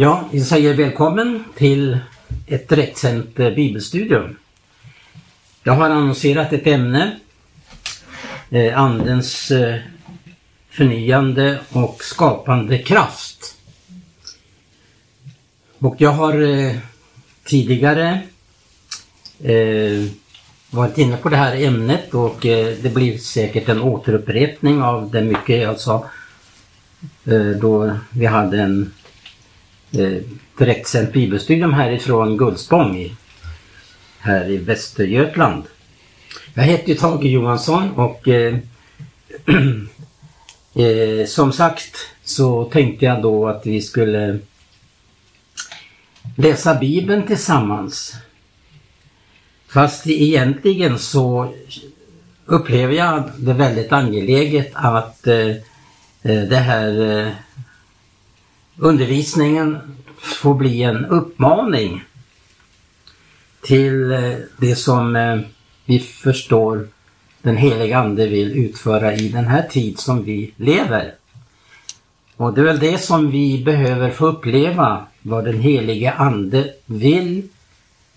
Ja, vi säger välkommen till ett direktsänt eh, bibelstudium. Jag har annonserat ett ämne, eh, Andens eh, förnyande och skapande kraft. Och jag har tidigare varit inne på det här ämnet och det blir säkert en återupprepning av det mycket jag sa då vi hade en eh, direktsänt bibelstudium härifrån Gullspång här i Västergötland. Jag heter ju Tage Johansson och eh, eh, som sagt så tänkte jag då att vi skulle läsa Bibeln tillsammans. Fast egentligen så upplever jag det väldigt angeläget att eh, eh det här eh, undervisningen får bli en uppmaning till eh, det som eh, vi förstår den heliga Ande vill utföra i den här tid som vi lever. Och det är väl det som vi behöver få uppleva, vad den helige Ande vill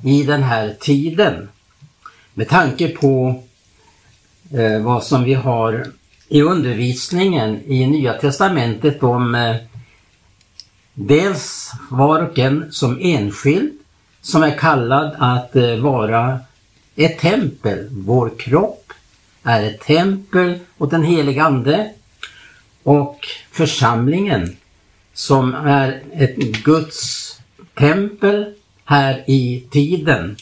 i den här tiden. Med tanke på eh, vad som vi har i undervisningen i Nya Testamentet om eh, Dels var och en som enskild som är kallad att eh, vara ett tempel. Vår kropp är ett tempel åt den helige Ande och församlingen som är ett Guds tempel här i tiden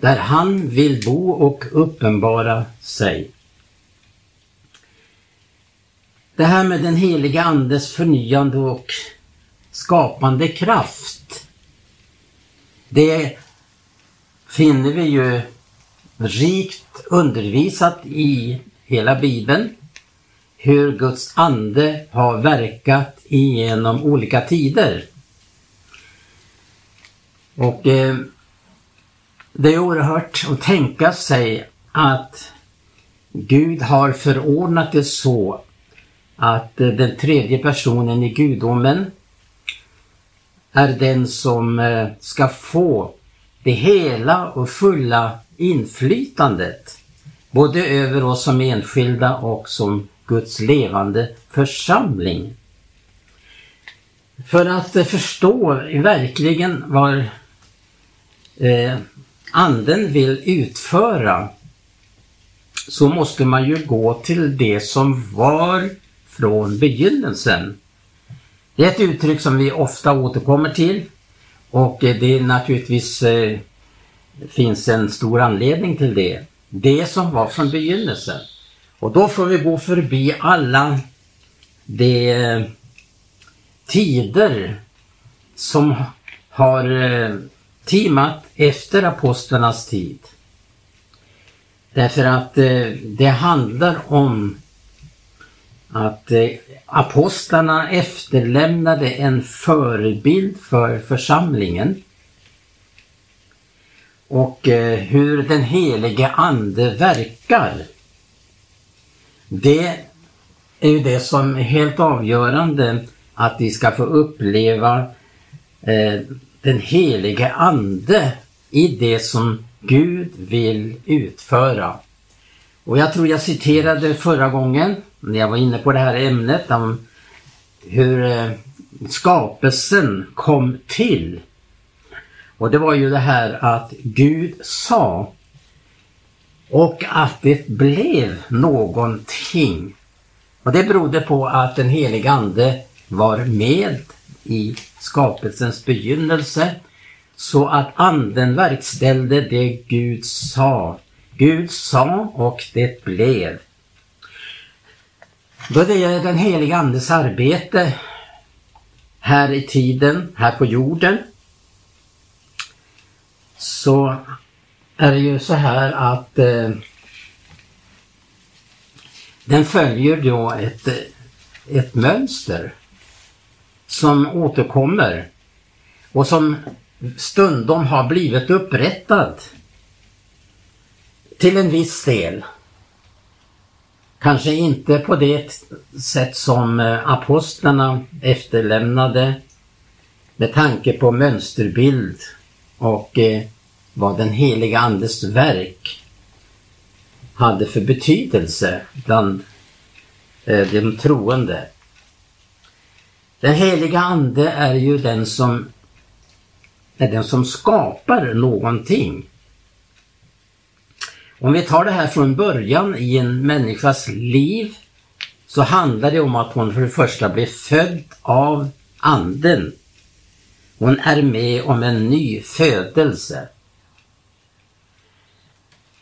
där han vill bo och uppenbara sig. Det här med den heliga Andes förnyande och skapande kraft. Det finner vi ju rikt undervisat i hela Bibeln. Hur Guds ande har verkat genom olika tider. Och eh, det är oerhört att tänka sig att Gud har förordnat det så att eh, den tredje personen i gudomen är den som eh, ska få det hela och fulla inflytandet både över oss som enskilda och som Guds levande församling. För att eh, förstå verkligen vad eh, anden vill utföra så måste man ju gå till det som var från begynnelsen. Det är ett uttryck som vi ofta återkommer till och eh, det är naturligtvis eh, finns en stor anledning till det. Det som var från begynnelsen. Och då får vi gå förbi alla de eh, tider som har eh, timat efter apostlarnas tid. Därför att eh, det handlar om att eh, apostlarna efterlämnade en förebild för församlingen och eh, hur den helige ande verkar. Det är ju det som är helt avgörande att vi ska få uppleva eh, den helige ande i det som Gud vill utföra. Och jag tror jag citerade förra gången när jag var inne på det här ämnet om hur eh, skapelsen kom till. Och det var ju det här att Gud sa och att det blev någonting. Och det berodde på att den helige Ande var med i skapelsens begynnelse så att anden verkställde det Gud sa. Gud sa och det blev. Då det är den heliga Andes arbete här i tiden, här på jorden, så är det ju så här att eh, den följer då ett, eh, ett mönster som återkommer och som stundom har blivit upprättad till en viss del. Kanske inte på det sätt som eh, apostlarna efterlämnade med tanke på mönsterbild och eh, vad den heliga Andes verk hade för betydelse bland eh, de troende. Den heliga Ande är ju den som är den som skapar någonting. Om vi tar det här från början i en människas liv så handlar det om att hon för det första blir född av anden. Hon är med om en ny födelse.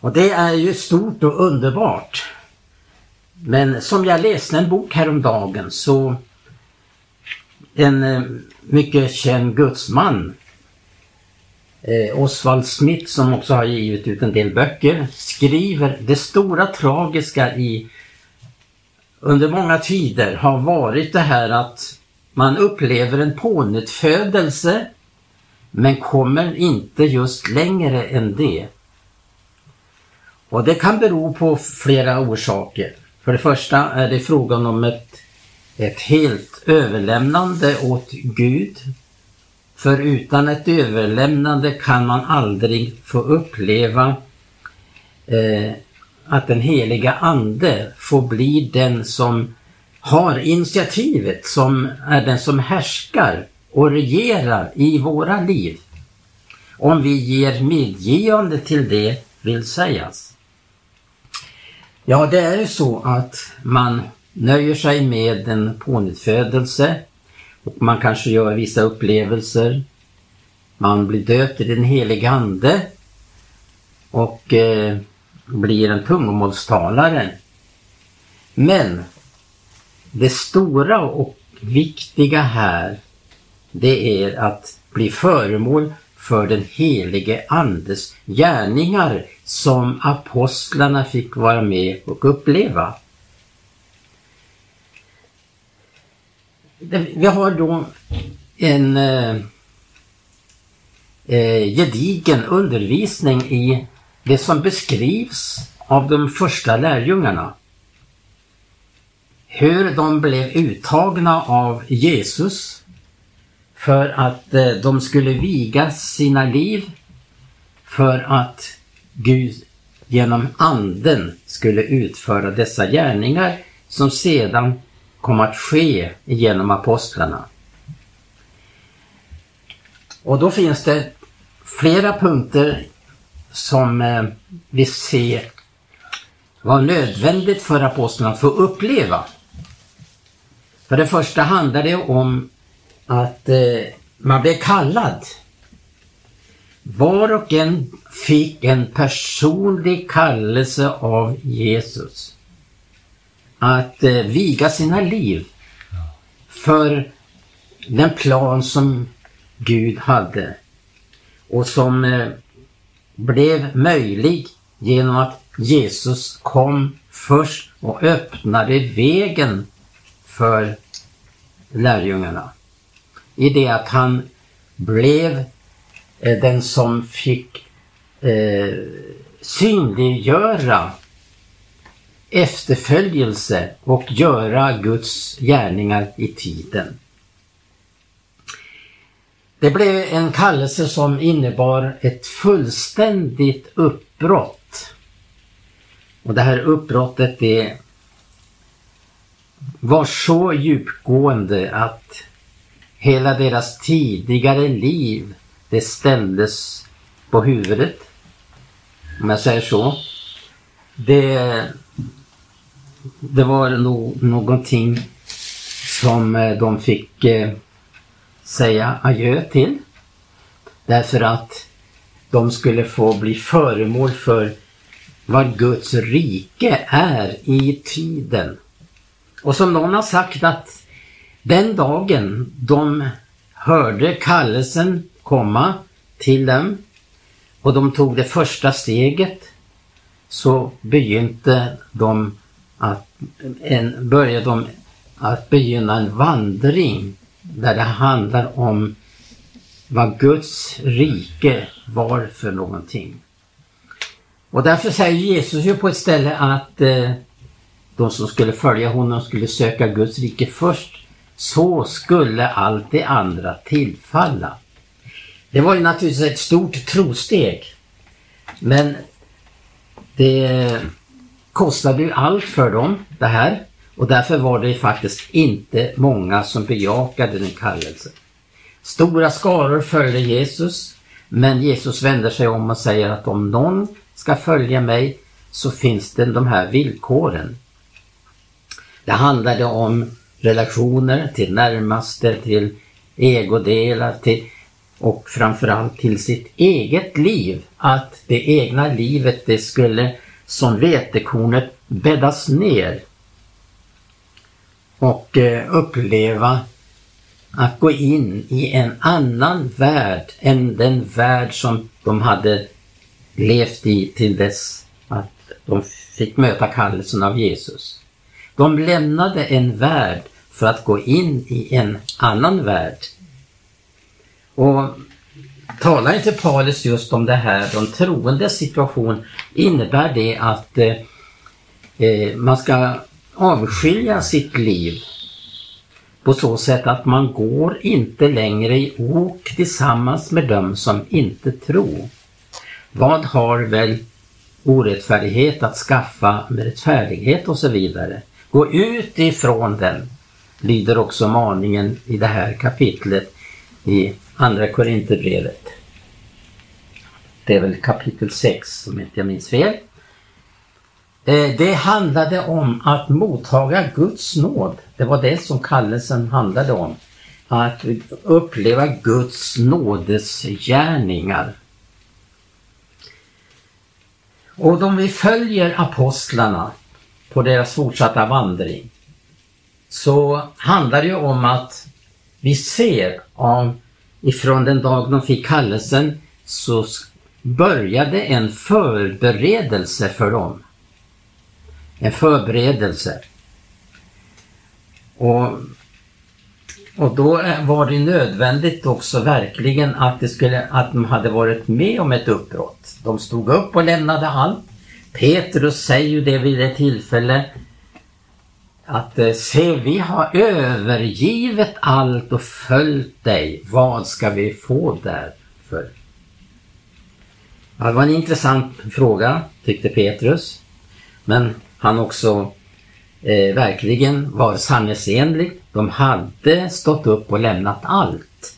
Och det är ju stort och underbart. Men som jag läste en bok häromdagen så en eh, mycket känd gudsman eh, Oswald Smith som också har givit ut en del böcker skriver det stora tragiska i under många tider har varit det här att man upplever en pånyttfödelse men kommer inte just längre än det. Och det kan bero på flera orsaker. För det första är det frågan om ett, ett helt överlämnande åt Gud. För utan ett överlämnande kan man aldrig få uppleva eh, att den heliga ande får bli den som har initiativet, som är den som härskar och regerar i våra liv. Om vi ger medgivande till det vill sägas. Ja, det är ju så att man nöjer sig med en pånyttfödelse och man kanske gör vissa upplevelser. Man blir döpt i den helige Ande och eh, blir en tungomålstalare. Men det stora och viktiga här det är att bli föremål för den helige Andes gärningar som apostlarna fick vara med och uppleva. Vi har då en eh, eh, gedigen undervisning i det som beskrivs av de första lärjungarna. Hur de blev uttagna av Jesus för att eh, de skulle viga sina liv för att Gud genom anden skulle utföra dessa gärningar som sedan kom att ske genom apostlarna. Och då finns det flera punkter som eh, vi ser var nödvändigt för apostlarna att få uppleva. För det första handlar det om att eh, man blev kallad. Var och en fick en personlig kallelse av Jesus. Att eh, viga sina liv för den plan som Gud hade och som eh, blev möjlig genom att Jesus kom först och öppnade vägen för lärjungarna. I det att han blev eh, den som fick eh, synliggöra efterföljelse och göra Guds gärningar i tiden. Det blev en kallelse som innebar ett fullständigt uppbrott. Och det här uppbrottet det var så djupgående att Hela deras tidigare liv, det ställdes på huvudet. Om jag säger så. Det, det var nog någonting som eh, de fick eh, säga adjö till. Därför att de skulle få bli föremål för vad Guds rike är i tiden. Och som någon har sagt att den dagen de hörde kallelsen komma till dem och de tog det första steget så begynte de att, en, började de att begynna en vandring där det handlar om vad Guds rike var för någonting. Och därför säger Jesus ju på ett ställe att eh, de som skulle följa honom skulle söka Guds rike först så skulle allt det andra tillfalla. Det var ju naturligtvis ett stort trosteg. Men det kostade ju allt för dem det här och därför var det faktiskt inte många som bejakade den kallelsen. Stora skaror följde Jesus men Jesus vänder sig om och säger att om någon ska följa mig så finns det de här villkoren. Det handlade om relationer till närmaste, till ägodelar till, och framförallt till sitt eget liv. Att det egna livet det skulle som vetekornet bäddas ner och eh, uppleva att gå in i en annan värld än den värld som de hade levt i till dess att de fick möta kallelsen av Jesus. De lämnade en värld för att gå in i en annan värld. Och talar inte Paulus just om det här, de troendes situation, innebär det att eh, eh, man ska avskilja sitt liv på så sätt att man går inte längre i ok tillsammans med dem som inte tror. Vad har väl orättfärdighet att skaffa med rättfärdighet och så vidare. Gå ut ifrån den, lyder också maningen i det här kapitlet i Andra Korinthierbrevet. Det är väl kapitel 6 om inte jag minns fel. Eh, det handlade om att mottaga Guds nåd. Det var det som kallelsen handlade om. Att uppleva Guds nådes gärningar. Och om vi följer apostlarna på deras fortsatta vandring så handlar det ju om att vi ser av ifrån den dag de fick kallelsen så började en förberedelse för dem. En förberedelse. Och, och då var det nödvändigt också verkligen att, det skulle, att de hade varit med om ett uppbrott. De stod upp och lämnade allt. Petrus säger ju det vid ett tillfälle att eh, se, vi har övergivit allt och följt dig. Vad ska vi få därför? Ja, det var en intressant fråga, tyckte Petrus. Men han också eh, verkligen var sanningsenlig. De hade stått upp och lämnat allt.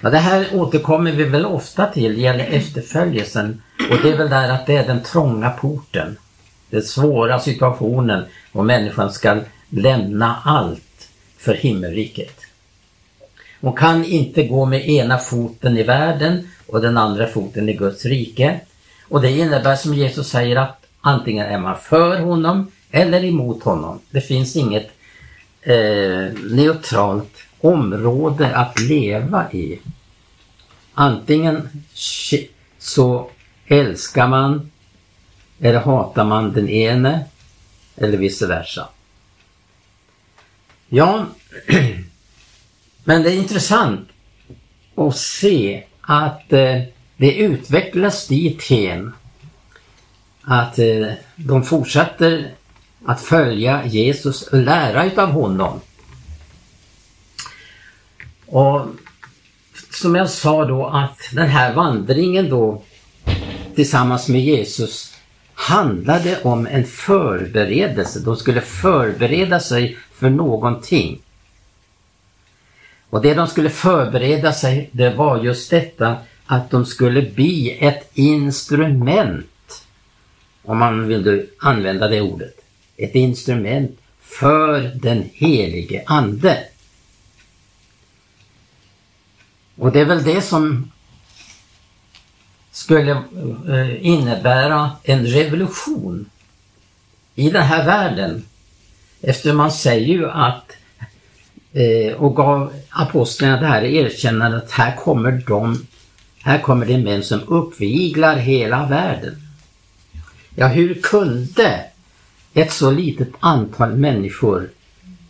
Ja, det här återkommer vi väl ofta till, gäller efterföljelsen. Och det är väl där att det är den trånga porten den svåra situationen och människan ska lämna allt för himmelriket. Hon kan inte gå med ena foten i världen och den andra foten i Guds rike. Och det innebär som Jesus säger att antingen är man för honom eller emot honom. Det finns inget eh, neutralt område att leva i. Antingen så älskar man eller hatar man den ene eller vice versa? Ja, men det är intressant att se att eh, det utvecklas dithän att eh, de fortsätter att följa Jesus och lära utav honom. Och som jag sa då att den här vandringen då tillsammans med Jesus handlade om en förberedelse. De skulle förbereda sig för någonting. Och det de skulle förbereda sig, det var just detta att de skulle bli ett instrument, om man vill använda det ordet, ett instrument för den helige Ande. Och det är väl det som skulle eh, innebära en revolution i den här världen. Eftersom man säger ju att eh, och gav apostlarna det här erkännandet att här kommer de, här kommer det män som uppviglar hela världen. Ja, hur kunde ett så litet antal människor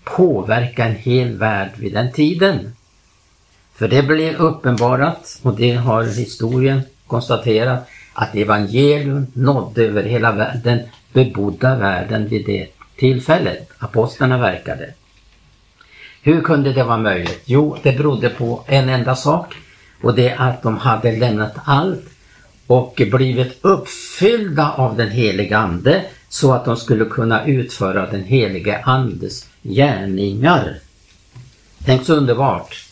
påverka en hel värld vid den tiden? För det blev uppenbarat och det har historien konstatera att evangelium nådde över hela den bebodda världen vid det tillfället apostlarna verkade. Hur kunde det vara möjligt? Jo, det berodde på en enda sak och det är att de hade lämnat allt och blivit uppfyllda av den heliga Ande så att de skulle kunna utföra den helige Andes gärningar. Tänk så underbart!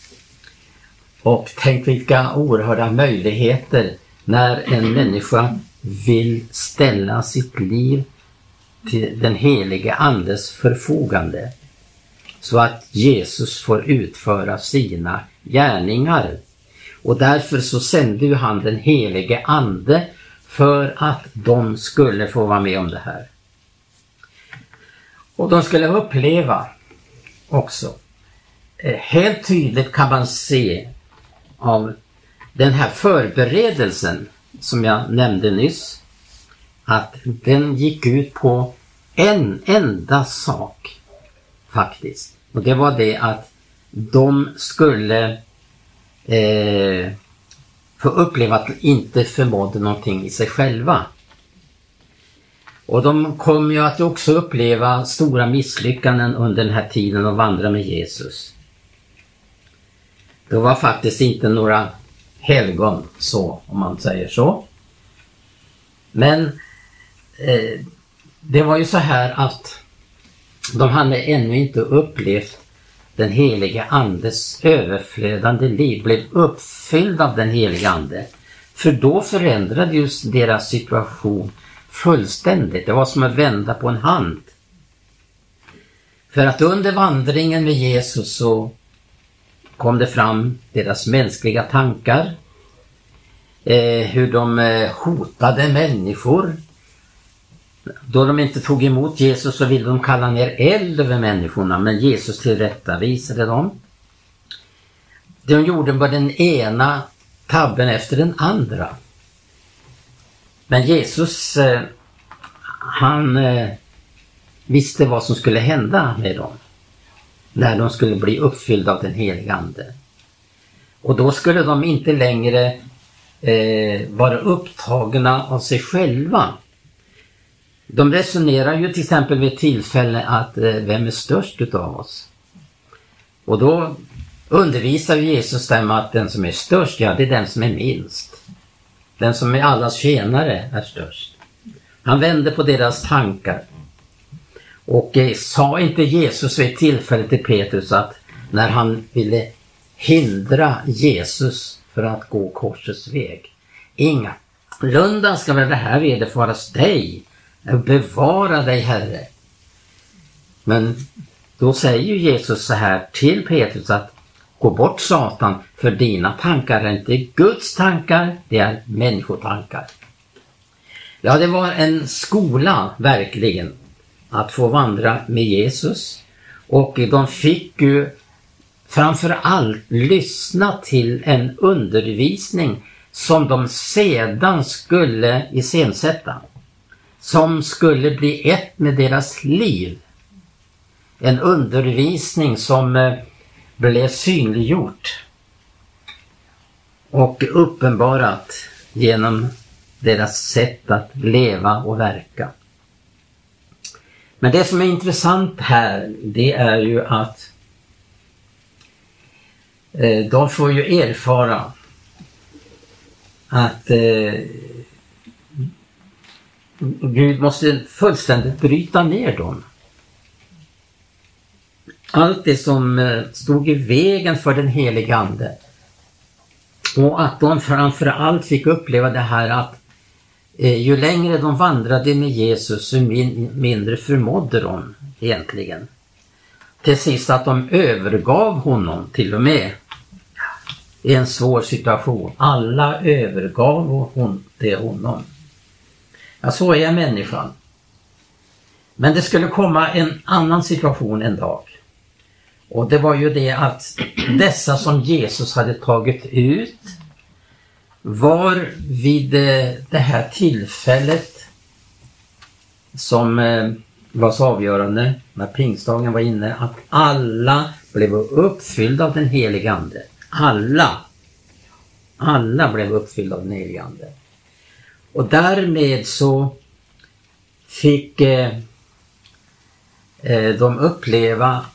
Och tänk vilka oerhörda möjligheter när en människa vill ställa sitt liv till den helige Andes förfogande så att Jesus får utföra sina gärningar. Och därför så sände ju han den helige Ande för att de skulle få vara med om det här. Och de skulle uppleva också. Eh, helt tydligt kan man se av den här förberedelsen som jag nämnde nyss att den gick ut på en enda sak faktiskt. Och det var det att de skulle eh, få uppleva att de inte förmådde någonting i sig själva. Och de kom ju att också uppleva stora misslyckanden under den här tiden de vandrade med Jesus. Det var faktiskt inte några helgon så, om man säger så. Men eh, det var ju så här att de hade ännu inte upplevt den helige Andes överflödande liv, blev uppfylld av den helige Ande. För då förändrades deras situation fullständigt. Det var som att vända på en hand. För att under vandringen med Jesus så kom det fram deras mänskliga tankar. Eh, hur de eh, hotade människor. Då de inte tog emot Jesus så ville de kalla ner eld över människorna men Jesus tillrättavisade dem. De gjorde bara den ena tabben efter den andra. Men Jesus eh, han visste vad som skulle hända med dem när de skulle bli uppfyllda av den helige Ande. Och då skulle de inte längre eh, vara upptagna av sig själva. De resonerar ju till exempel vid tillfälle att eh, vem är störst utav oss? Och då undervisar Jesus dem att den som är störst, ja det är den som är minst. Den som är allas tjänare är störst. Han vände på deras tankar. Och eh, sa inte Jesus vid ett tillfälle till Petrus att när han ville hindra Jesus för att gå korsets väg. Ingalunda ska väl det här vederfaras dig. Bevara dig Herre. Men då säger ju Jesus så här till Petrus att Gå bort Satan, för dina tankar är inte Guds tankar, det är människotankar. Ja, det var en skola verkligen att få vandra med Jesus. Och de fick ju framför allt lyssna till en undervisning som de sedan skulle iscensätta. Som skulle bli ett med deras liv. En undervisning som eh, blev synliggjort och uppenbarat genom deras sätt att leva och verka. Men det som är intressant här det är ju att eh, de får ju erfara att eh, Gud måste fullständigt bryta ner dem. Allt det som eh, stod i vägen för den helige Ande. Och att de framförallt fick uppleva det här att Eh, ju längre de vandrade med Jesus, ju mindre förmådde de egentligen. Till sist att de övergav honom till och med i en svår situation. Alla övergav hon, det honom. Ja, så är människan. Men det skulle komma en annan situation en dag. Och det var ju det att dessa som Jesus hade tagit ut var vid eh, det här tillfället som eh, var så avgörande när pingstdagen var inne att alla blev uppfyllda av den helige Ande. Alla! Alla blev uppfyllda av den helige Ande. Och därmed så fick eh, de uppleva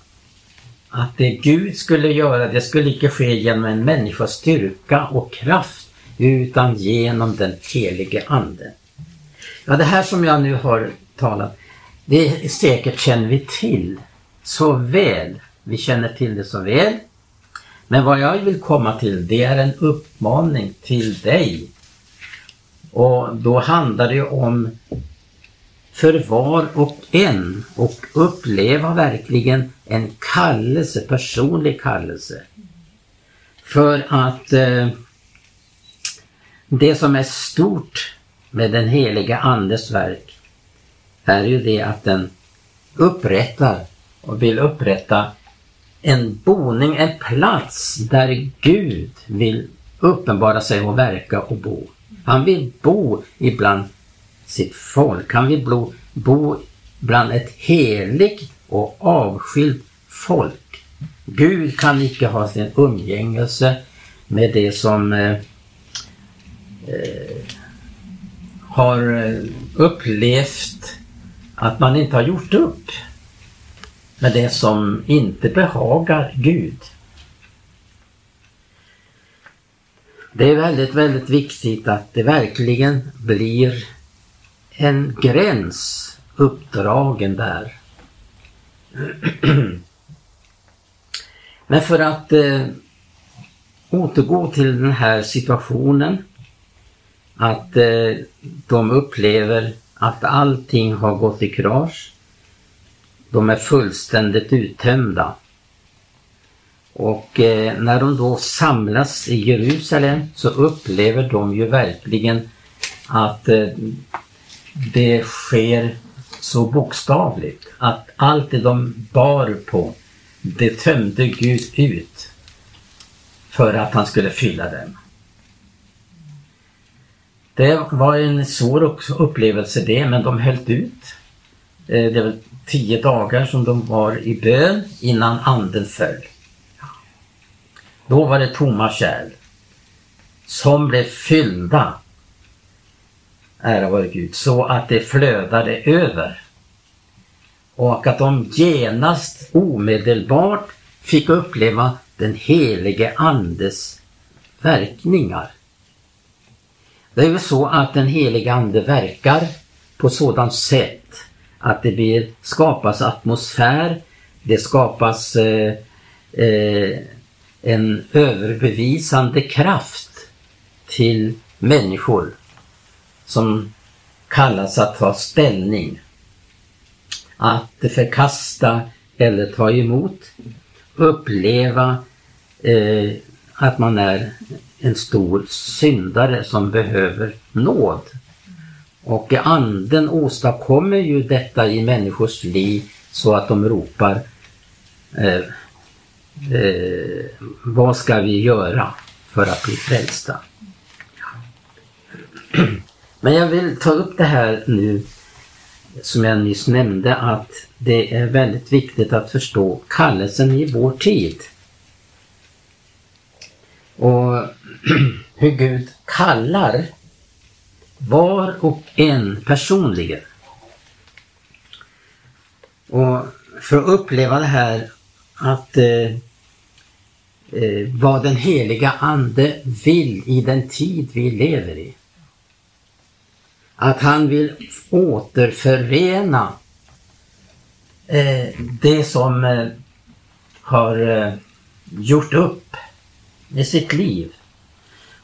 att det Gud skulle göra, det skulle icke ske genom en människas styrka och kraft, utan genom den helige Ande. Ja, det här som jag nu har talat, det säkert känner vi till så väl. Vi känner till det så väl. Men vad jag vill komma till, det är en uppmaning till dig. Och då handlar det om för var och en och uppleva verkligen en kallelse, personlig kallelse. För att eh, det som är stort med den heliga Andes verk är ju det att den upprättar och vill upprätta en boning, en plats där Gud vill uppenbara sig och verka och bo. Han vill bo ibland sitt folk. Han vill bo, bo bland ett heligt och avskilt folk. Gud kan icke ha sin umgängelse med det som eh, Eh, har eh, upplevt att man inte har gjort upp med det som inte behagar Gud. Det är väldigt, väldigt viktigt att det verkligen blir en gräns uppdragen där. Men för att eh, återgå till den här situationen att eh, de upplever att allting har gått i krasch. De är fullständigt uttömda. Och eh, när de då samlas i Jerusalem så upplever de ju verkligen att eh, det sker så bokstavligt. Att allt det de bar på, det tömde Gud ut för att han skulle fylla dem. Det var en svår upplevelse det, men de höll ut. Eh, det var tio dagar som de var i bön innan anden föll. Då var det tomma kärl som blev fyllda ära vare Gud, så att det flödade över. Och att de genast omedelbart fick uppleva den helige Andes verkningar. Det är ju så att den helige Ande verkar på sådant sätt att det blir, skapas atmosfär, det skapas eh, eh, en överbevisande kraft till människor som kallas att ta ställning. Att förkasta eller ta emot. Uppleva eh, att man är en stor syndare som behöver nåd. Och anden åstadkommer ju detta i människors liv så att de ropar eh, eh, Vad ska vi göra för att bli frälsta? Men jag vill ta upp det här nu som jag nyss nämnde att det är väldigt viktigt att förstå kallelsen i vår tid. Och hur Gud kallar var och en personligen. Och för att uppleva det här att eh, eh, vad den heliga Ande vill i den tid vi lever i att han vill återförena eh, det som eh, har eh, gjort upp i sitt liv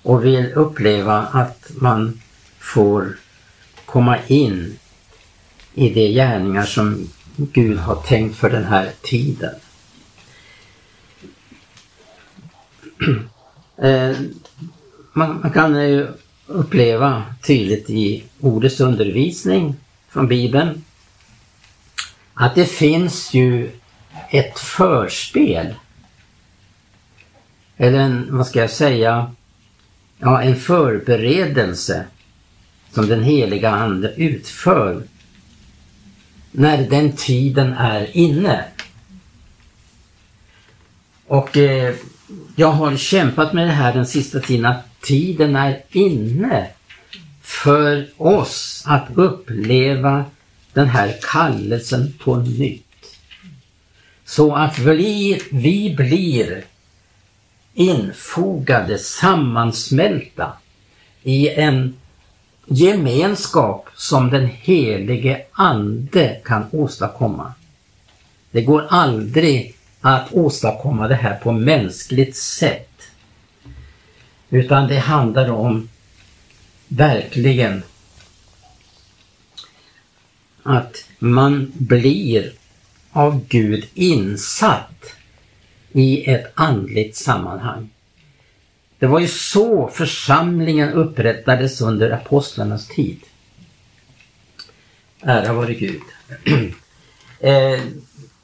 och vill uppleva att man får komma in i de gärningar som Gud har tänkt för den här tiden. Eh, man, man, kan ju uppleva tydligt i ordets undervisning från Bibeln att det finns ju ett förspel. Eller en, vad ska jag säga, ja en förberedelse som den heliga Ande utför när den tiden är inne. Och eh, jag har kämpat med det här den sista tiden att tiden är inne för oss att uppleva den här kallelsen på nytt. Så att vi, vi blir infogade, sammansmälta i en gemenskap som den helige Ande kan åstadkomma. Det går aldrig att åstadkomma det här på mänskligt sätt. Utan det handlar om verkligen att man blir av Gud insatt i ett andligt sammanhang. Det var ju så församlingen upprättades under apostlarnas tid. Ära vare Gud. Eh,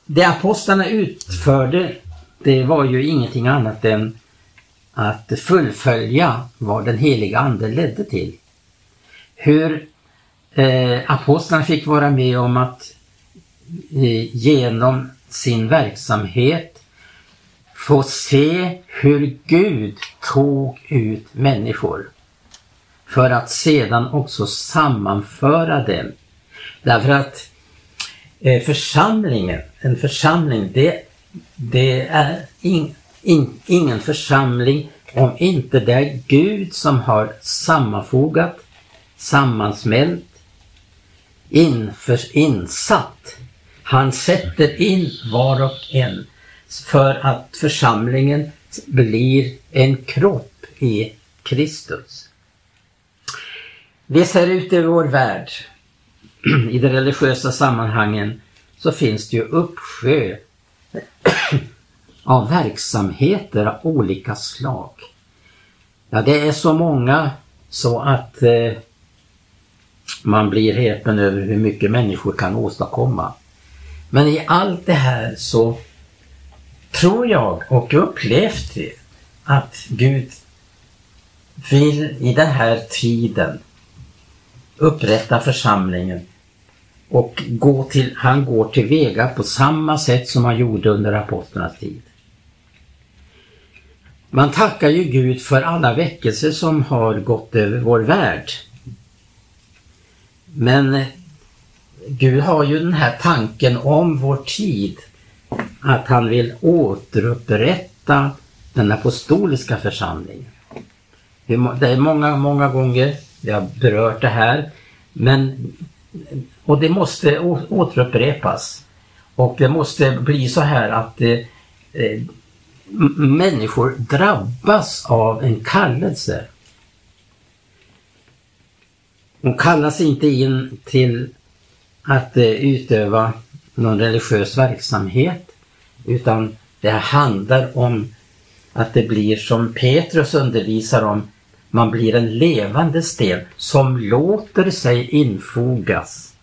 det apostlarna utförde, det var ju ingenting annat än att fullfölja vad den heliga Ande ledde till. Hur eh, apostlarna fick vara med om att eh, genom sin verksamhet få se hur Gud tog ut människor för att sedan också sammanföra dem. Därför att eh, församlingen, en församling, det, det är in, in, ingen församling om inte det är Gud som har sammanfogat, sammansmält, inför, insatt. Han sätter in var och en för att församlingen blir en kropp i Kristus. Vi ser ut i vår värld, i de religiösa sammanhangen, så finns det ju uppsjö av verksamheter av olika slag. Ja, det är så många så att eh, man blir häpen över hur mycket människor kan åstadkomma. Men i allt det här så tror jag och upplevt det att Gud vill i den här tiden upprätta församlingen och gå till, han går till väga på samma sätt som han gjorde under apostlarnas tid. Man tackar ju Gud för alla väckelser som har gått över vår värld. Men Gud har ju den här tanken om vår tid att han vill återupprätta den apostoliska församlingen. Det är många, många gånger vi har berört det här men och det måste återupprepas. Och det måste bli så här att eh, eh människor drabbas av en kallelse. De kallas inte in till att eh, utöva någon religiös verksamhet utan det handlar om att det blir som Petrus undervisar om, man blir en levande sten som låter sig infogas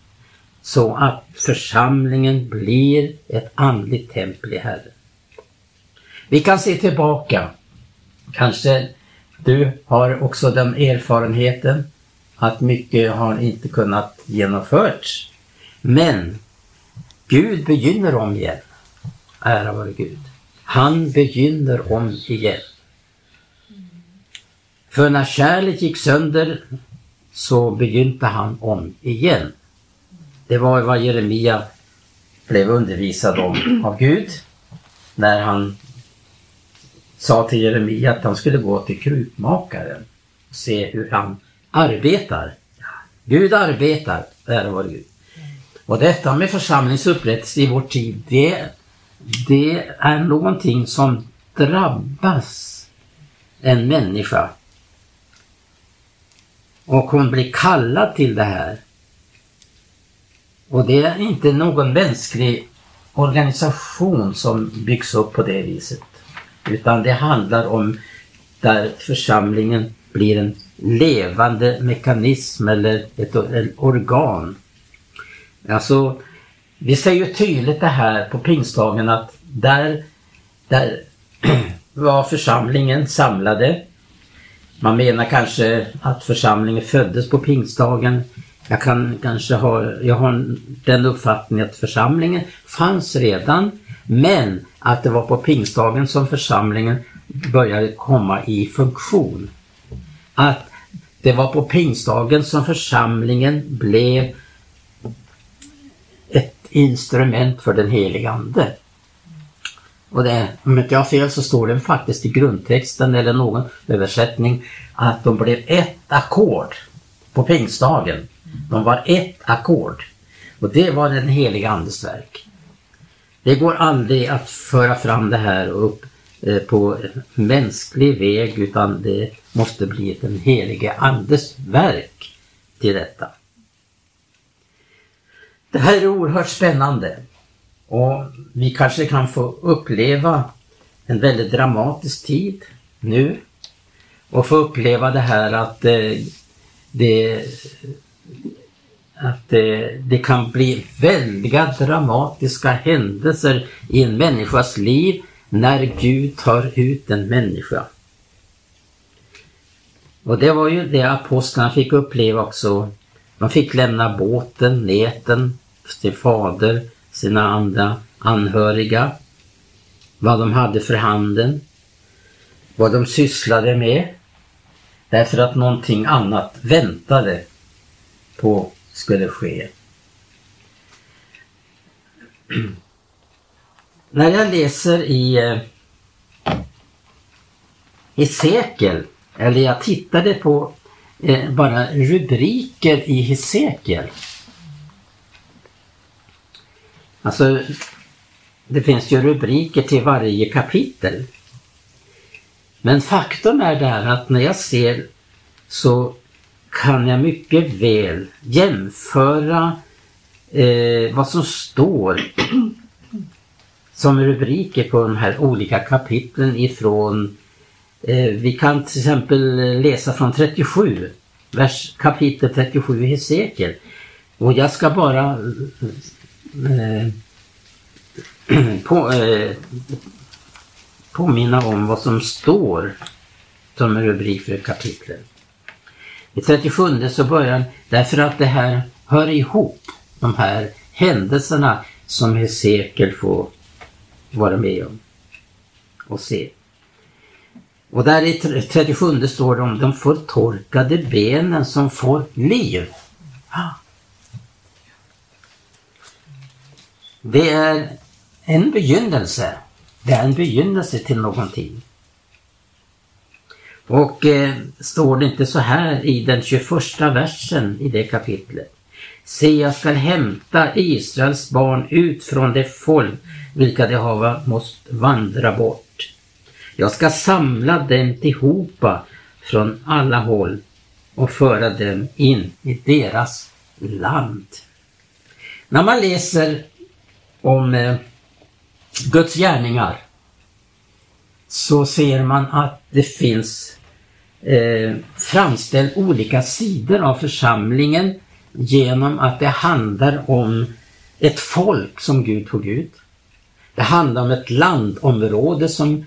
så att församlingen blir ett andligt tempel i Herren. Vi kan se tillbaka. Kanske du har också den erfarenheten att mycket har inte kunnat genomförts. Men Gud begynner om igen. Ära vare Gud. Han begynner om igen. För när kärlet gick sönder så begynte han om igen. Det var vad Jeremia blev undervisad om av Gud när han sa till Jeremia att han skulle gå till krukmakaren och se hur han arbetar. Gud arbetar, ära vare Gud. Och detta med församlingsupprättelse i vår tid, det, det är någonting som drabbas en människa. Och hon blir kallad till det här. Och det är inte någon mänsklig organisation som byggs upp på det viset. Utan det handlar om där församlingen blir en levande mekanism eller ett, ett organ Alltså, vi ser ju tydligt det här på pingstdagen att där, där var församlingen samlade. Man menar kanske att församlingen föddes på pingstdagen. Jag kan kanske ha, jag har den uppfattningen att församlingen fanns redan men att det var på pingstdagen som församlingen började komma i funktion. Att det var på pingstdagen som församlingen blev instrument för den helige Ande. Och det, om inte jag har fel så står det faktiskt i grundtexten eller någon översättning att de blev ett ackord på pingstdagen. De var ett ackord. Och det var den heliga Andes verk. Det går aldrig att föra fram det här upp eh, på mänsklig väg utan det måste bli den helige Andes verk till detta. Det här är oerhört spännande och vi kanske kan få uppleva en väldigt dramatisk tid nu och få uppleva det här att eh, det, att det, det kan bli väldiga dramatiska händelser i en människas liv när Gud tar ut en människa. Och det var ju det apostlarna fick uppleva också. De fick lämna båten, näten, sin fader, sina andra anhöriga, vad de hade för handen, vad de sysslade med, därför att någonting annat väntade på skulle ske. När jag läser i eh, i Hesekiel, eller jag tittade på eh, bara rubriker i Hesekiel Alltså, det finns ju rubriker till varje kapitel. Men faktum är där att när jag ser så kan jag mycket väl jämföra eh, vad som står som rubriker på de här olika kapitlen ifrån eh, vi kan till exempel läsa från 37, vers, kapitel 37 i Hesekiel. Och jag ska bara Eh, på, eh, påminna om vad som står som en rubrik för kapitlet. I 37 så börjar därför att det här hör ihop, de här händelserna som Hesekiel får vara med om och se. Och där i 37 står det om de förtorkade benen som får liv. Det är en begynnelse. Det är en begynnelse till någonting. Och eh, står det inte så här i den 21 versen i det kapitlet. Se, jag skall hämta Israels barn ut från det folk vilka de hava måste vandra bort. Jag ska samla dem tillhopa från alla håll och föra dem in i deras land. När man läser om eh, Guds gärningar så ser man att det finns eh, framställt olika sidor av församlingen genom att det handlar om ett folk som Gud tog ut. Det handlar om ett landområde som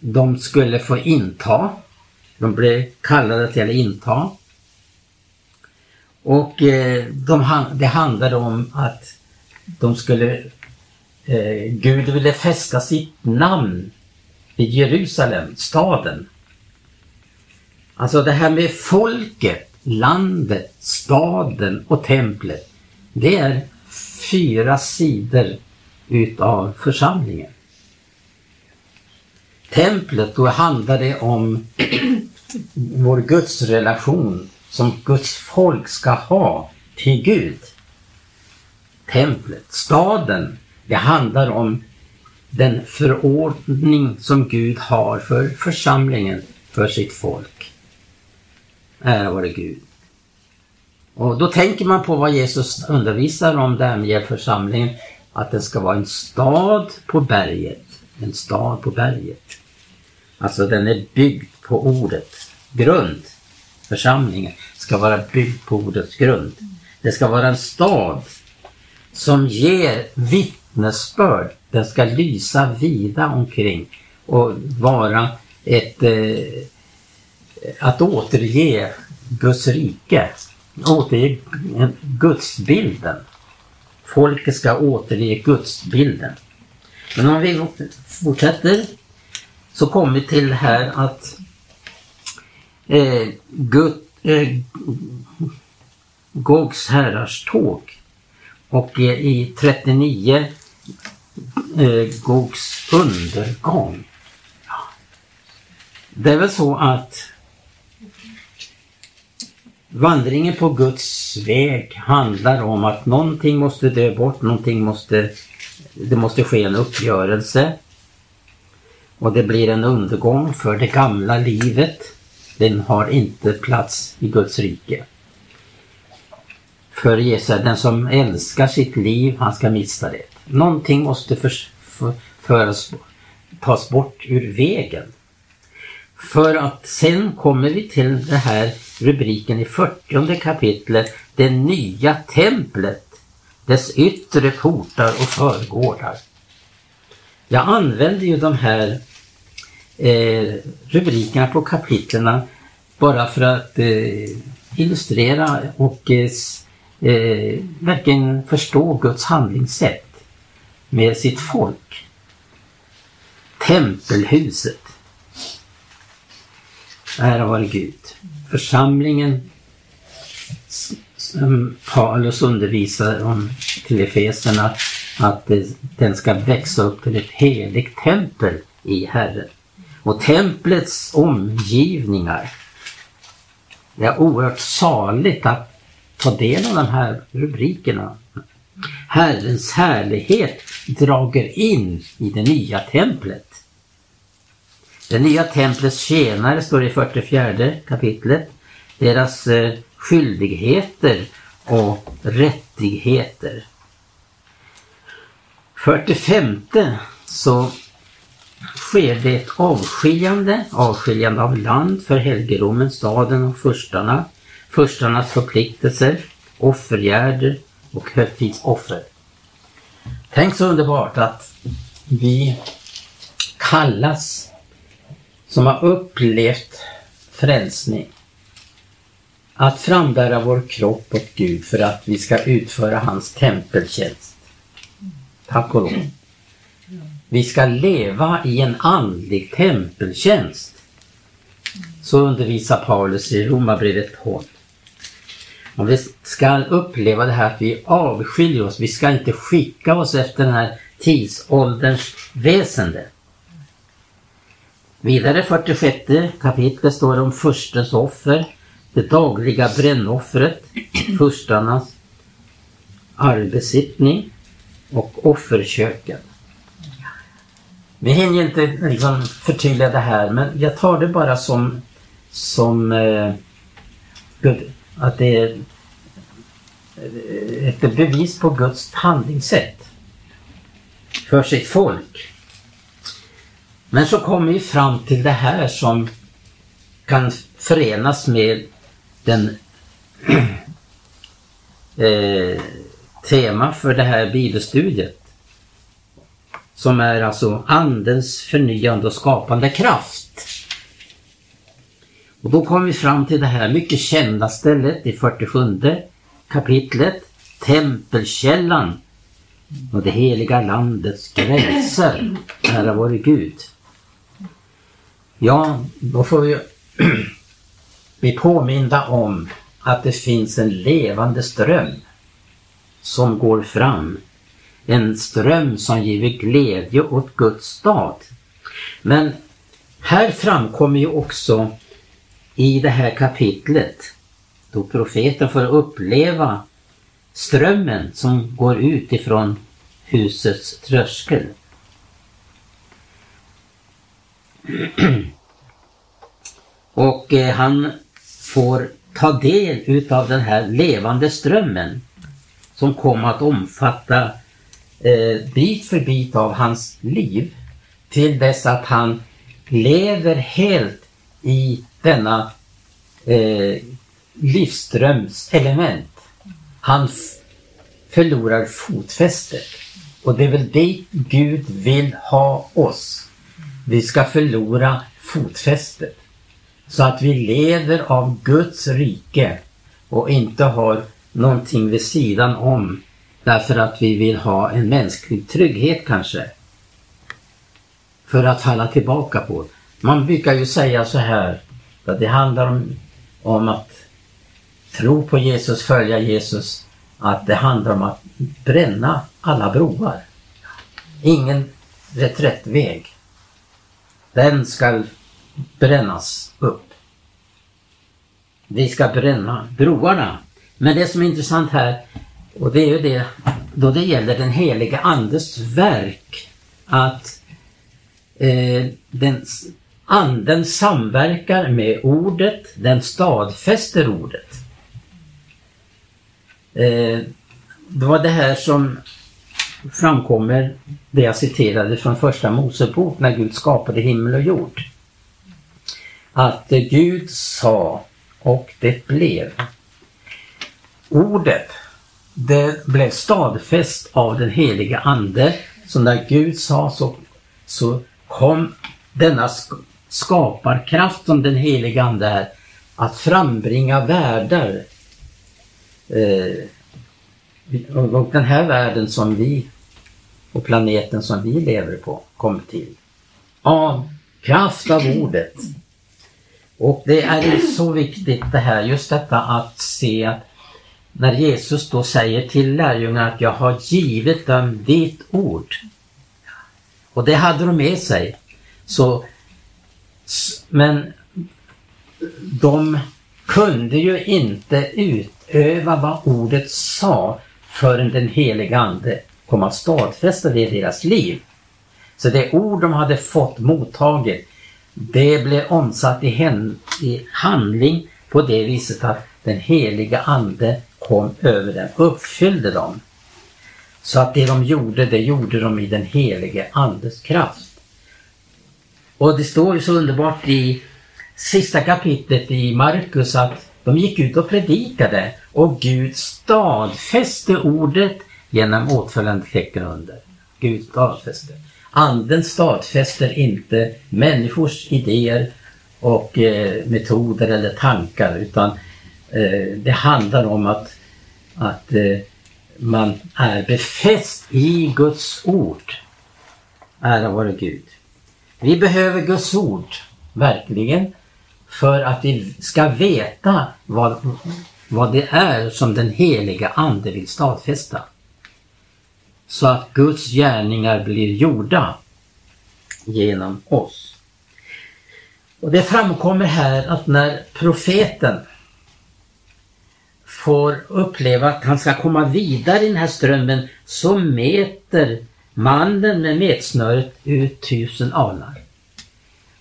de skulle få inta. De blev kallade till att inta. Och eh, de, det handlade om att de skulle eh, Gud ville fästa sitt namn vid Jerusalem, staden. Alltså det här med folket, landet, staden och templet. Det är fyra sidor utav församlingen. Templet, då handlar det om vår gudsrelation som Guds folk ska ha till Gud templet, staden. Det handlar om den förordning som Gud har för församlingen, för sitt folk. Ära vare Gud. Och då tänker man på vad Jesus undervisar om det här med församlingen, att den ska vara en stad på berget. En stad på berget. Alltså den är byggd på ordet. Grund. Församlingen ska vara byggd på ordets grund. Det ska vara en stad som ger vittnesbörd. Den ska lysa vida omkring och vara ett eh, att återge Guds rike, återge gudsbilden. Folket ska återge gudsbilden. Men om vi fortsätter så kommer vi till här att eh, Gud, eh, Gogs herrars tåg och i 39 eh, Gogs undergång. Det är väl så att vandringen på Guds väg handlar om att någonting måste dö bort, någonting måste, det måste ske en uppgörelse. Och det blir en undergång för det gamla livet. Den har inte plats i Guds rike. För Jesus, den som älskar sitt liv, han ska mista det. Någonting måste för, för, föras, tas bort ur vägen. För att sen kommer vi till den här rubriken i 40 kapitlet, det nya templet, dess yttre portar och förgårdar. Jag använder ju de här eh, rubrikerna på kapitlerna bara för att eh, illustrera och eh, eh, verkligen förstå Guds handlingssätt med sitt folk. Tempelhuset. Ära vare Gud. Församlingen som Paulus undervisar om till Efeserna att den ska växa upp till ett heligt tempel i Herren. Och templets omgivningar. Det är oerhört saligt att ta del av de här rubrikerna. Herrens härlighet drager in i det nya templet. Det nya templets tjänare står i 44 kapitlet. Deras eh, skyldigheter och rättigheter. 45 så sker det ett avskiljande, avskiljande av land för helgedomen, staden och furstarna, furstarnas förpliktelser, offergärder och högtidsoffer. Tänk så underbart att vi kallas som har upplevt frälsning att frambära vår kropp åt Gud för att vi ska utföra hans tempeltjänst. Tack och lov. Vi ska leva i en andlig tempeltjänst. Så undervisar Paulus i Romarbrevet 12. Om vi ska uppleva det här att vi avskiljer oss. Vi ska inte skicka oss efter den här tidsålderns väsende. Vidare 46 kapitlet står det om förstens offer, det dagliga brännoffret, furstarnas arvbesittning och offerköken. Vi hinner inte liksom förtydliga det här men jag tar det bara som, som eh, att det är ett bevis på Guds handlingssätt för sitt folk. Men så kommer vi fram till det här som kan förenas med den eh, tema för det här bibelstudiet. Som är alltså Andens förnyande och skapande kraft. Och då kom vi fram till det här mycket kända stället i 47 kapitlet, Tempelkällan och det heliga landets gränser. Ära vare Gud. Ja, då får vi bli påminda om att det finns en levande ström som går fram. En ström som giver glädje åt Guds stad. Men här framkommer ju också i det här kapitlet då profeten får uppleva strömmen som går ut ifrån husets tröskel. Och eh, han får ta del utav den här levande strömmen som kom att omfatta eh, bit för bit av hans liv till dess att han lever helt i denna eh, livsströmselement. Han förlorar fotfästet. Och det är väl det Gud vill ha oss. Vi ska förlora fotfästet. Så att vi lever av Guds rike och inte har någonting vid sidan om därför att vi vill ha en mänsklig trygghet kanske. För att falla tillbaka på. Man brukar ju säga så här att det handlar om, om att tro på Jesus, följa Jesus, att det handlar om att bränna alla broar. ingen reträttväg. Den ska brännas upp. Vi ska bränna broarna. Men det som är intressant här, och det är ju det då det gäller den heliga Andes verk, att eh, den, anden samverkar med ordet, den stadfäster ordet. Eh, det var det här som framkommer, det jag citerade från första Mosebok när Gud skapade himmel och jord. Att Gud sa och det blev. Ordet, det blev stadfäst av den heliga Ande. Så när Gud sa så, så kom denna skaparkraft som den heliga Ande är att frambringa världar. Eh, och den här världen som vi och planeten som vi lever på kom till. Av kraft av ordet. Och det är så viktigt det här, just detta att se att när Jesus då säger till lärjungarna att jag har givit dem ditt ord. Och det hade de med sig. Så, men de kunde ju inte utöva vad ordet sa förrän den heliga Ande kom att stadfästa det i deras liv. Så det ord de hade fått mottaget, det blev omsatt i, i handling på det viset att den heliga Ande kom över dem, uppfyllde dem. Så att det de gjorde, det gjorde de i den helige Andes kraft. Och det står ju så underbart i sista kapitlet i Markus att de gick ut och predikade och Gud stadfäste ordet genom åtföljande tecken under. Gud stadfäste. Anden stadfäster inte människors idéer och eh, metoder eller tankar utan eh, det handlar om att, att eh, man är befäst i Guds ord. Ära vare Gud. Vi behöver Guds ord, verkligen, för att vi ska veta vad, vad det är som den heliga Ande vill stadfästa så att Guds gärningar blir gjorda genom oss. Och Det framkommer här att när profeten får uppleva att han ska komma vidare i den här strömmen så mäter mannen med metsnöret ut tusen alnar.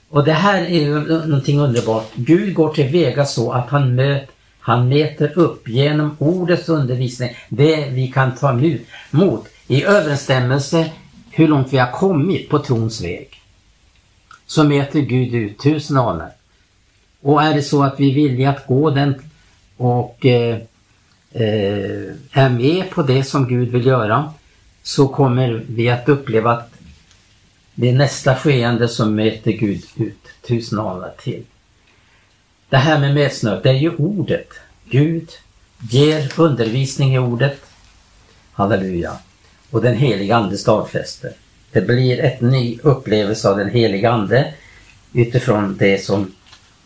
Och det här är ju någonting underbart. Gud går till väga så att han, möt, han mäter upp genom ordets undervisning det vi kan ta emot i överensstämmelse hur långt vi har kommit på trons väg. Så mäter Gud ut tusen alnar. Och är det så att vi är villiga att gå den och eh, eh, är med på det som Gud vill göra så kommer vi att uppleva att det är nästa skeende som mäter Gud ut tusen alnar till. Det här med mätsnöret, det är ju ordet. Gud ger undervisning i ordet. Halleluja och den heliga Ande stadfäster. Det blir ett ny upplevelse av den heliga Ande utifrån det som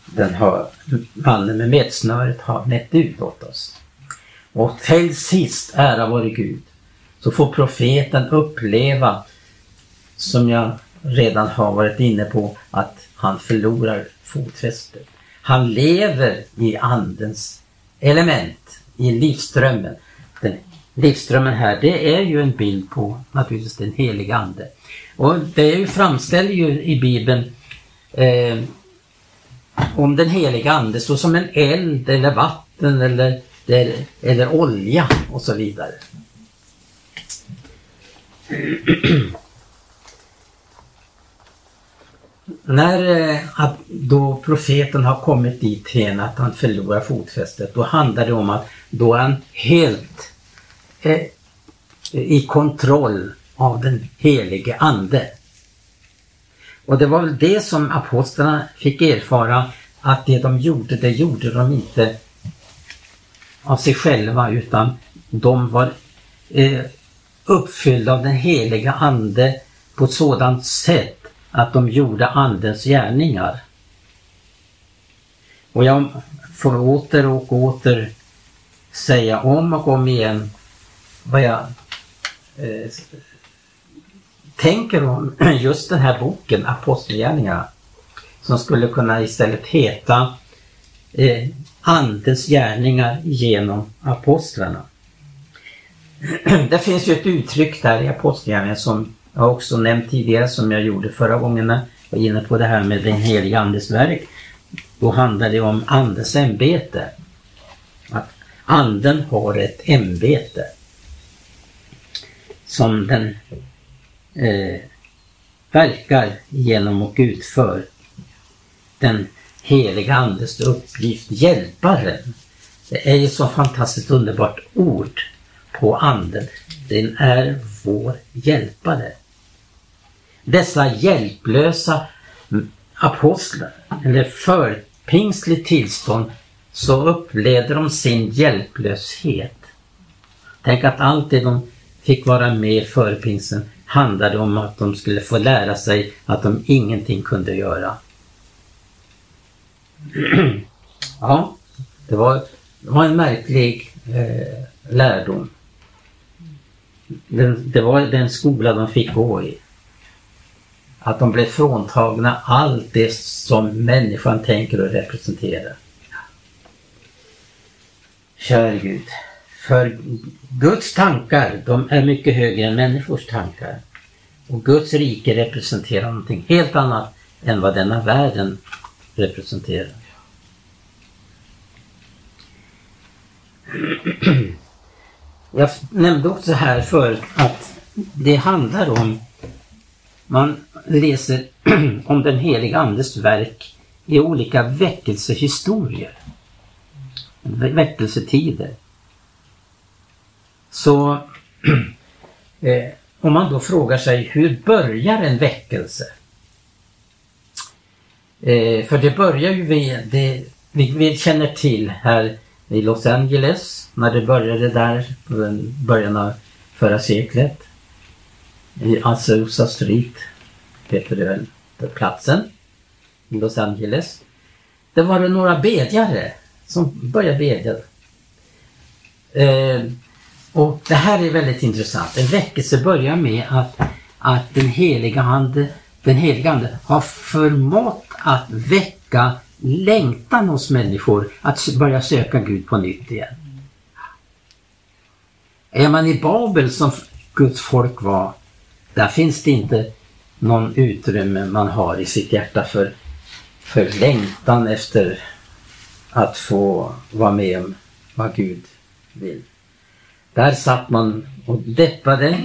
den har, mannen med medsnöret har mätt ut åt oss. Och till sist, ära vare Gud, så får profeten uppleva, som jag redan har varit inne på, att han förlorar fotfästet. Han lever i Andens element, i livsströmmen. Den livsströmmen här, det är ju en bild på naturligtvis den heliga Ande. Och det framställer ju i Bibeln eh, om den heliga Ande så som en eld eller vatten eller, eller, eller olja och så vidare. När eh, då profeten har kommit dit hen att han förlorar fotfästet, då handlar det om att då är han helt eh, i kontroll av den helige Ande. Och det var väl det som apostlarna fick erfara att det de gjorde, det gjorde de inte av sig själva utan de var eh, uppfyllda av den heliga Ande på ett sådant sätt att de gjorde Andens gärningar. Och jag får åter och åter säga om och om igen vad jag eh, tänker om just den här boken, Apostlagärningarna, som skulle kunna istället heta eh, Andens gärningar genom apostlarna. Det finns ju ett uttryck där i Apostlagärningarna som jag också nämnt tidigare som jag gjorde förra gången när jag var inne på det här med den heliga Andes verk. Då handlar det om Andens ämbete. Att Anden har ett ämbete som den eh, verkar genom och utför. Den heliga Andes uppgift, hjälparen. Det är ju så fantastiskt underbart ord på Anden. Den är vår hjälpare. Dessa hjälplösa apostlar, eller förpingstligt tillstånd, så upplevde de sin hjälplöshet. Tänk att allt det de fick vara med före pingsten handlade om att de skulle få lära sig att de ingenting kunde göra. ja, det var, det var en märklig eh, lärdom. Det, det var den skola de fick gå i. Att de blev fråntagna allt det som människan tänker och representerar. Kär Gud. För Guds tankar, de är mycket högre än människors tankar. Och Guds rike representerar någonting helt annat än vad denna världen representerar. Jag nämnde också här för att det handlar om, man läser om den heliga Andes verk i olika väckelsehistorier. Väckelsetider. Så eh, om man då frågar sig hur börjar en väckelse? Eh, för det börjar ju vid det vi, vi känner till här i Los Angeles när det började där på början av förra seklet. I Azusa Street heter det väl, platsen i Los Angeles. Det var det några bedjare som började bedja. Eh, och det här är väldigt intressant. En väckelse börjar med att, att den heliga Ande, den heliga Ande har förmått att väcka längtan hos människor att börja söka Gud på nytt igen. Är man i Babel som Guds folk var, där finns det inte någon utrymme man har i sitt hjärta för, för längtan efter att få vara med om vad Gud vill. Där satt man och deppade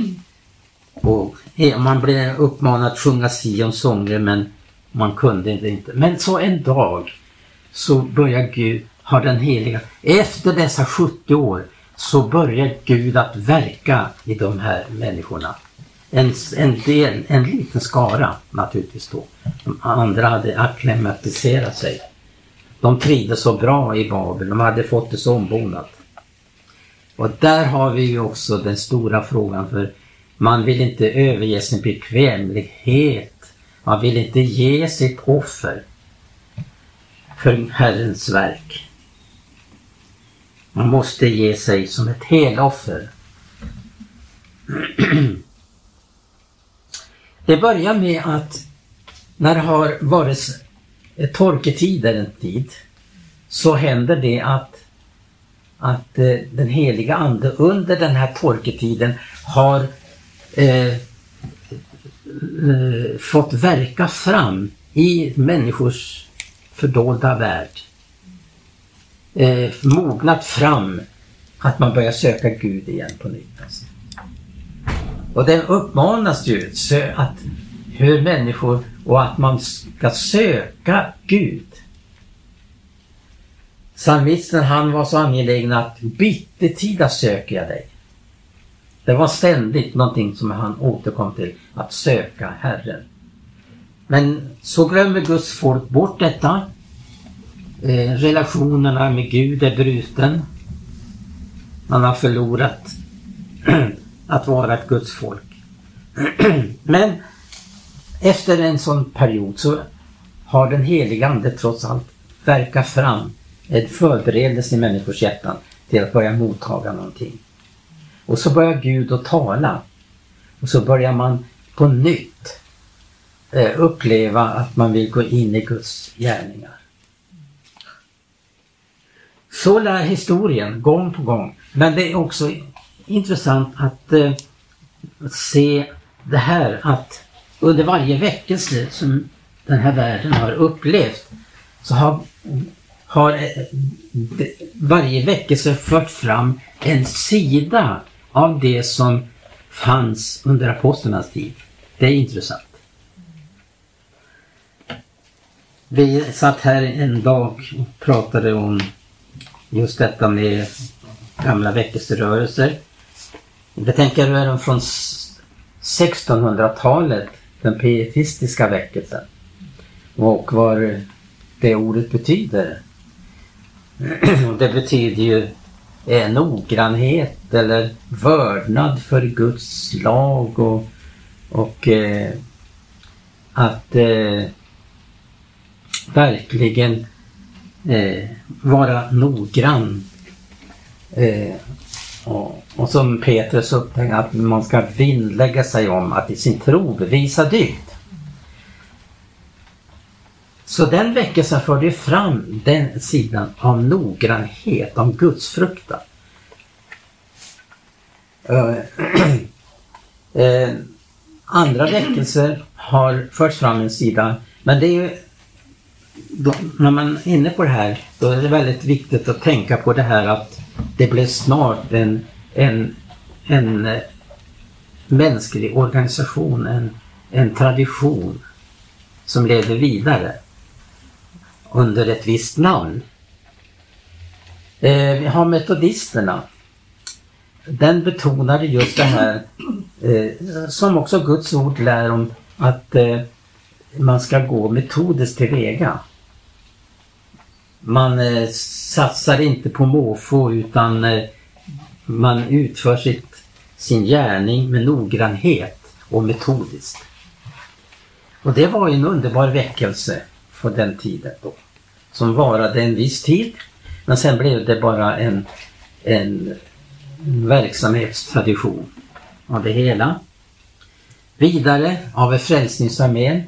och man blev uppmanad att sjunga Sions sånger men man kunde det inte. Men så en dag så börjar Gud, har den heliga, efter dessa 70 år så börjar Gud att verka i de här människorna. En, en, del, en liten skara naturligtvis då. De andra hade akklimatiserat sig. De trivdes så bra i Babel, de hade fått det så ombonat. Och där har vi ju också den stora frågan för man vill inte överge sin bekvämlighet. Man vill inte ge sitt offer för Herrens verk. Man måste ge sig som ett heloffer. Det börjar med att när det har varit torketider en tid så händer det att att eh, den heliga Ande under den här torketiden har eh, eh, fått verka fram i människors fördolda värld. Eh, mognat fram att man börjar söka Gud igen på nytt. Alltså. Och den uppmanas ju att hur människor och att man ska söka Gud. Psalmisten han var så angelägen att bittertida söker jag dig. Det var ständigt någonting som han återkom till, att söka Herren. Men så glömmer Guds folk bort detta. Eh, relationerna med Gud är bruten. Man har förlorat att vara ett Guds folk. Men efter en sån period så har den heliga Ande trots allt verkat fram en förberedelse i människors hjärtan till att börja mottaga någonting. Och så börjar Gud att tala. Och så börjar man på nytt eh, uppleva att man vill gå in i Guds gärningar. Så lär historien gång på gång. Men det är också intressant att eh, se det här att under varje väckelse som den här världen har upplevt så har, har eh, varje väckelse fört fram en sida av det som fanns under apostlarnas tid. Det är intressant. Vi satt här en dag och pratade om just detta med gamla väckelserörelser. Det tänker jag från 1600-talet, den pietistiska väckelsen. Och vad det ordet betyder. Det betyder ju eh, noggrannhet eller vördnad för Guds lag och, och eh, att eh, verkligen eh, vara noggrann. Eh, och, och, som Petrus upptäckte att man ska vinnlägga sig om att i sin tro bevisa dygd. Så den väckelsen förde fram den sidan av noggrannhet, om gudsfruktan. Eh, eh, Andra väckelser har förts fram en sida, men det är ju då, när man är inne på det här, då är det väldigt viktigt att tänka på det här att det blev snart en, en, en eh, mänsklig organisation, en, en tradition som levde vidare under ett visst namn. Eh, vi har metodisterna. Den betonade just det här eh, som också Guds ord lär om att eh, man ska gå metodiskt tillväga. Man eh, satsar inte på måfå utan eh, man utför sitt, sin gärning med noggrannhet och metodiskt. Och det var ju en underbar väckelse på den tiden då. Som varade en viss tid. Men sen blev det bara en, en verksamhetstradition av det hela. Vidare av Frälsningsarmén.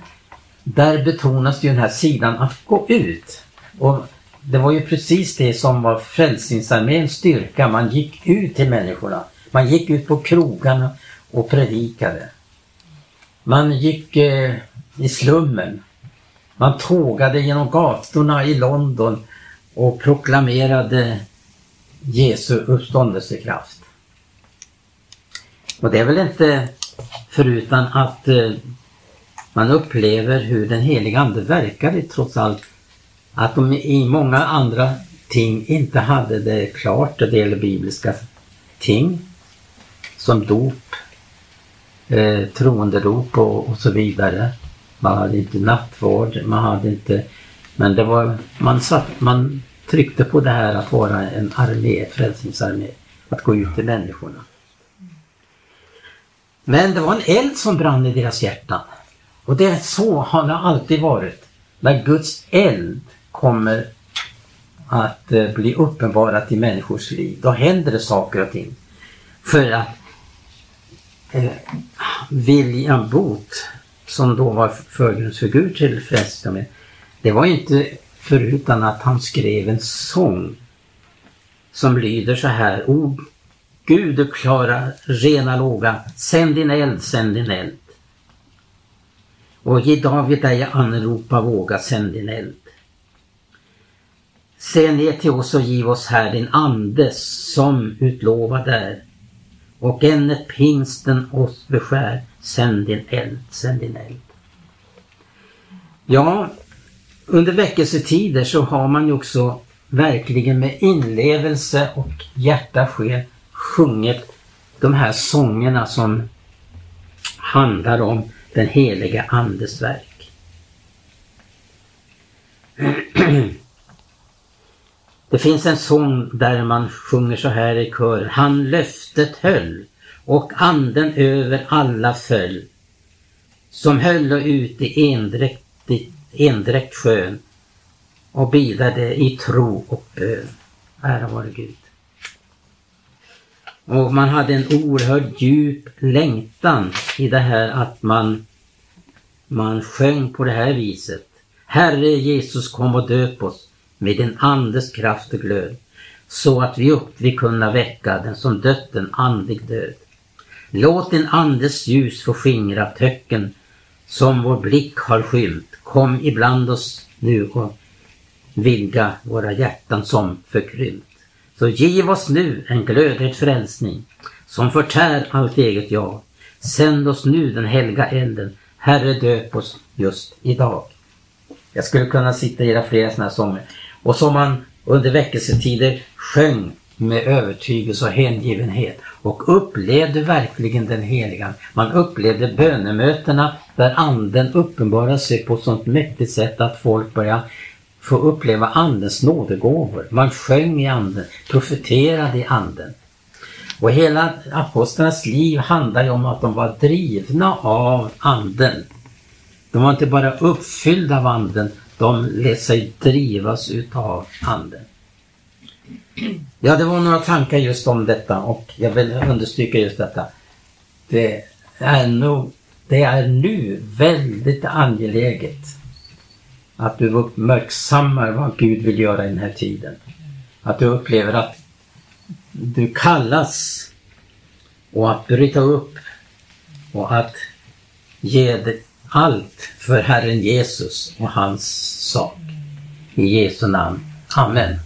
Där betonas ju den här sidan att gå ut. Och det var ju precis det som var Frälsningsarméns styrka. Man gick ut till människorna. Man gick ut på krogarna och predikade. Man gick eh, i slummen. Man tågade genom gatorna i London och proklamerade Jesu uppståndelsekraft. Och det är väl inte förutan att eh, man upplever hur den heliga Ande verkade trots allt att de i många andra ting inte hade det klart när det gäller bibliska ting som dop, eh, troendedop och, och så vidare. Man hade inte nattvård, man hade inte... Men det var, man, satt, man tryckte på det här att vara en armé, frälsningsarmé. Att gå ut till människorna. Men det var en eld som brann i deras hjärtan. Och det är så har det alltid varit. När Guds eld kommer att eh, bli uppenbarat i människors liv. Då händer det saker och ting. För att eh, William Booth, som då var förgrundsfigur till Frälsningsarmén, det var inte förutan att han skrev en sång som lyder så här. O Gud du klara, rena låga, sänd din eld, sänd din eld. Och ge David dig anropa våga, sänd din eld. Se ner till oss och giv oss här din ande som utlovad är. Och ännet pingsten oss beskär, sänd din eld, sänd din eld. Ja, under väckelsetider så har man ju också verkligen med inlevelse och hjärta sken sjungit de här sångerna som handlar om den heliga Andes verk. Det finns en sång där man sjunger så här i kör. Han löftet höll och anden över alla föll. Som höll och ut i endräkt, endräkt skön och bidade i tro och bön. Ära vare Gud. Och man hade en oerhörd djup längtan i det här att man, man sjöng på det här viset. Herre Jesus kom och döp oss med din andes kraft och glöd så att vi upp vi kunna väcka den som dött en andlig död. Låt din andes ljus få skingra töcken som vår blick har skymt. Kom ibland oss nu och vidga våra hjärtan som förkrympt. Så giv oss nu en glödhet frälsning som förtär allt eget jag. Sänd oss nu den helga elden. Herre döp oss just idag. Jag skulle kunna sitta i flera sådana här sånger. Och som man under väckelsetider sjöng med övertygelse och hängivenhet och upplevde verkligen den heliga. Man upplevde bönemötena där anden uppenbarade sig på ett sånt mäktigt sätt att folk började få uppleva andens nådegåvor. Man sjöng i anden, profeterade i anden. Och hela apostlarnas liv handlar ju om att de var drivna av anden. De var inte bara uppfyllda av anden, de lät sig drivas utav anden. Ja, det var några tankar just om detta och jag vill understryka just detta. Det är, nog, det är nu väldigt angeläget att du uppmärksammar vad Gud vill göra i den här tiden. Att du upplever att du kallas och att bryta upp och att ge allt för Herren Jesus och hans sak. I Jesu namn. Amen.